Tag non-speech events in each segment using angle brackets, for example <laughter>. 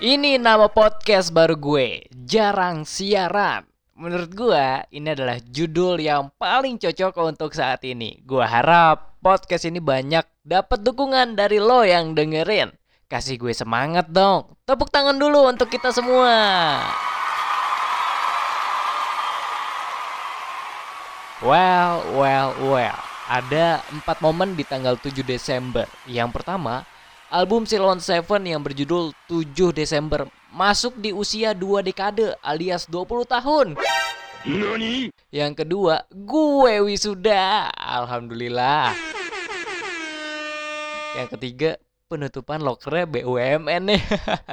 Ini nama podcast baru gue, Jarang Siaran. Menurut gue, ini adalah judul yang paling cocok untuk saat ini. Gue harap podcast ini banyak dapat dukungan dari lo yang dengerin. Kasih gue semangat dong. Tepuk tangan dulu untuk kita semua. Well, well, well. Ada empat momen di tanggal 7 Desember. Yang pertama, album Silon Seven yang berjudul 7 Desember masuk di usia dua dekade alias 20 tahun. Nani? Yang kedua, gue wisuda. Alhamdulillah. Yang ketiga, penutupan lokernya BUMN nih.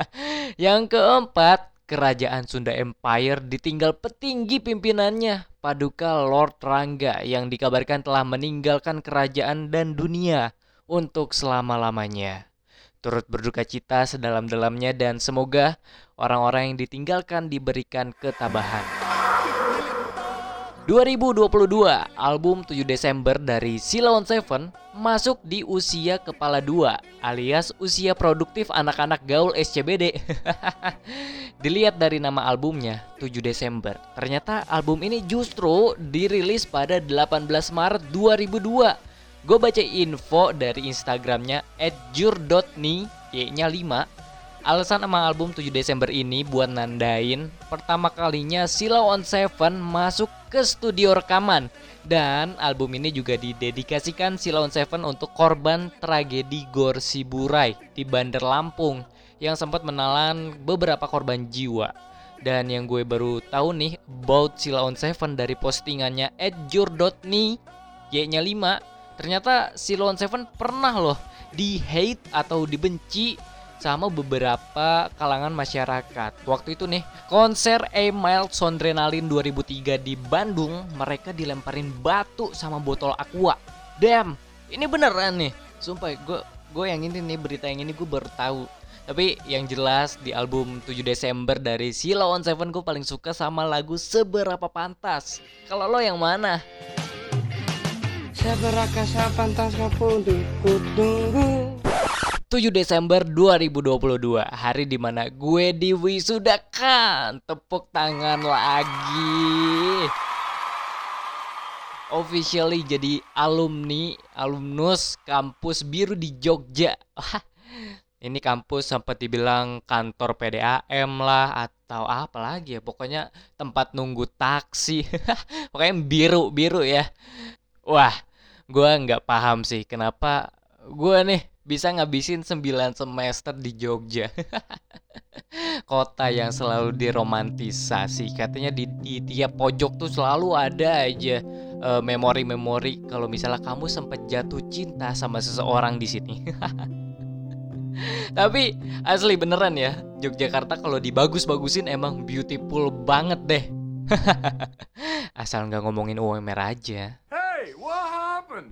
<laughs> Yang keempat, kerajaan Sunda Empire ditinggal petinggi pimpinannya, Paduka Lord Rangga yang dikabarkan telah meninggalkan kerajaan dan dunia untuk selama-lamanya turut berduka cita sedalam-dalamnya dan semoga orang-orang yang ditinggalkan diberikan ketabahan. 2022, album 7 Desember dari Silon Seven masuk di usia kepala dua alias usia produktif anak-anak gaul SCBD. <laughs> Dilihat dari nama albumnya, 7 Desember. Ternyata album ini justru dirilis pada 18 Maret 2002 gue baca info dari Instagramnya @jur.ni y-nya 5 alasan emang album 7 Desember ini buat nandain pertama kalinya Silau on Seven masuk ke studio rekaman. Dan album ini juga didedikasikan Silau on Seven untuk korban tragedi Gor Siburai di Bandar Lampung yang sempat menelan beberapa korban jiwa. Dan yang gue baru tahu nih about Silau on Seven dari postingannya @jur.ni y-nya 5 ternyata si Lone Seven pernah loh di hate atau dibenci sama beberapa kalangan masyarakat. Waktu itu nih, konser A Mild Sondrenalin 2003 di Bandung, mereka dilemparin batu sama botol aqua. Damn, ini beneran nih. Sumpah, gue gue yang ini nih berita yang ini gue baru tahu. Tapi yang jelas di album 7 Desember dari Sila on Seven gue paling suka sama lagu Seberapa Pantas. Kalau lo yang mana? Seberapa pantas untuk kutunggu 7 Desember 2022 Hari di mana gue diwisudakan. Tepuk tangan lagi. Officially jadi alumni Alumnus kampus biru di Jogja. Ini kampus sempat dibilang kantor PDAM lah Atau apa lagi ya. Pokoknya tempat nunggu taksi. <laughs> Pokoknya biru biru ya. Wah gue nggak paham sih kenapa gue nih bisa ngabisin 9 semester di Jogja. <laughs> Kota yang selalu diromantisasi. Katanya di, di tiap pojok tuh selalu ada aja uh, memori-memori kalau misalnya kamu sempat jatuh cinta sama seseorang di sini. <laughs> Tapi asli beneran ya Yogyakarta kalau dibagus-bagusin emang beautiful banget deh. <laughs> Asal nggak ngomongin UMR aja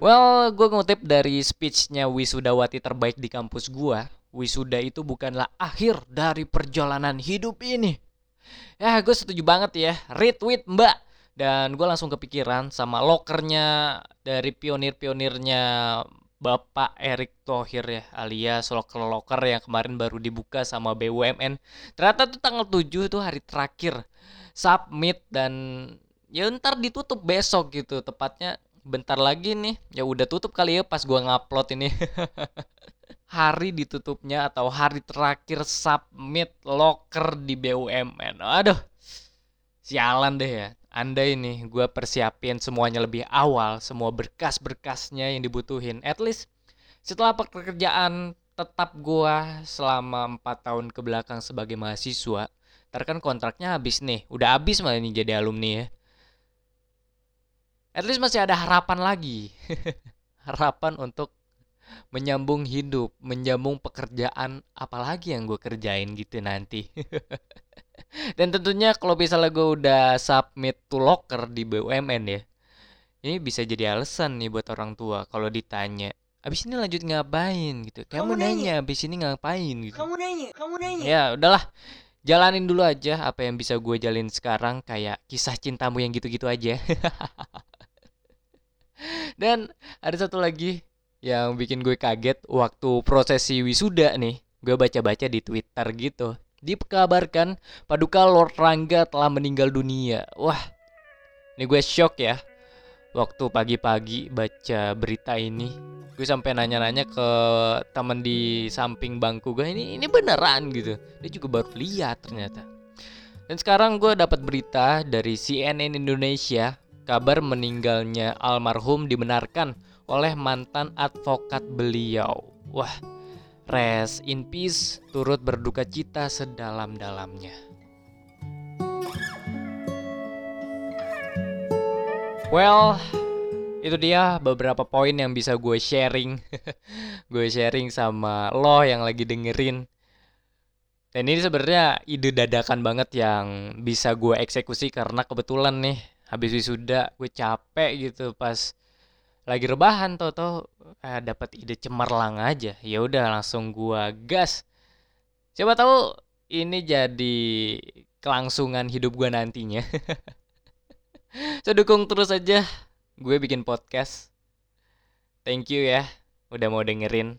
Well, gue ngutip dari speechnya wisudawati terbaik di kampus gue. Wisuda itu bukanlah akhir dari perjalanan hidup ini. Ya, gue setuju banget ya. Retweet mbak. Dan gue langsung kepikiran sama lokernya dari pionir-pionirnya Bapak Erick Thohir ya alias loker-loker yang kemarin baru dibuka sama BUMN. Ternyata tuh tanggal 7 tuh hari terakhir submit dan ya ntar ditutup besok gitu tepatnya bentar lagi nih. Ya udah tutup kali ya pas gua ngupload ini. <laughs> Hari ditutupnya atau hari terakhir submit locker di BUMN aduh sialan deh ya. Anda ini gue persiapin semuanya lebih awal semua berkas-berkasnya yang dibutuhin. At least setelah pekerjaan tetap gue selama empat tahun ke belakang sebagai mahasiswa ntar kontraknya habis nih. Udah habis malah ini jadi alumni ya at least masih ada harapan lagi. <laughs> Harapan untuk menyambung hidup menyambung pekerjaan apalagi yang gue kerjain gitu nanti. <laughs> Dan tentunya kalau misalnya gue udah submit to locker di BUMN ya ini bisa jadi alasan nih buat orang tua kalau ditanya abis ini lanjut ngapain? Gitu. Kamu, kamu nanya. nanya. Abis ini ngapain? Gitu. Kamu nanya kamu nanya. Ya udahlah. Jalanin dulu aja apa yang bisa gue jalin sekarang kayak kisah cintamu yang gitu-gitu aja <laughs> Dan ada satu lagi yang bikin gue kaget waktu prosesi wisuda nih. Gue baca-baca di Twitter gitu. dikabarkan Paduka Lord Rangga telah meninggal dunia. Wah, ini gue shock ya. Waktu pagi-pagi baca berita ini, gue sampai nanya-nanya ke temen di samping bangku gue ini ini beneran gitu. Dia juga baru lihat ternyata. Dan sekarang gue dapat berita dari CNN Indonesia, kabar meninggalnya almarhum dibenarkan oleh mantan advokat beliau. Wah, rest in peace, turut berduka cita sedalam-dalamnya. Well, itu dia beberapa poin yang bisa gue sharing. <laughs> gue sharing sama lo yang lagi dengerin. Dan ini sebenarnya ide dadakan banget yang bisa gue eksekusi karena kebetulan nih habis wisuda gue capek gitu pas lagi rebahan tau tau eh, dapat ide cemerlang aja. Ya udah langsung gue gas. Siapa tahu ini jadi kelangsungan hidup gue nantinya. <laughs> So dukung terus aja. Gue bikin podcast. Thank you ya udah mau dengerin